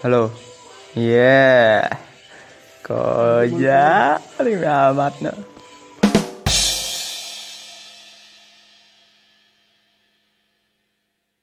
Halo. Iya. Yeah. Koja, paling amat no.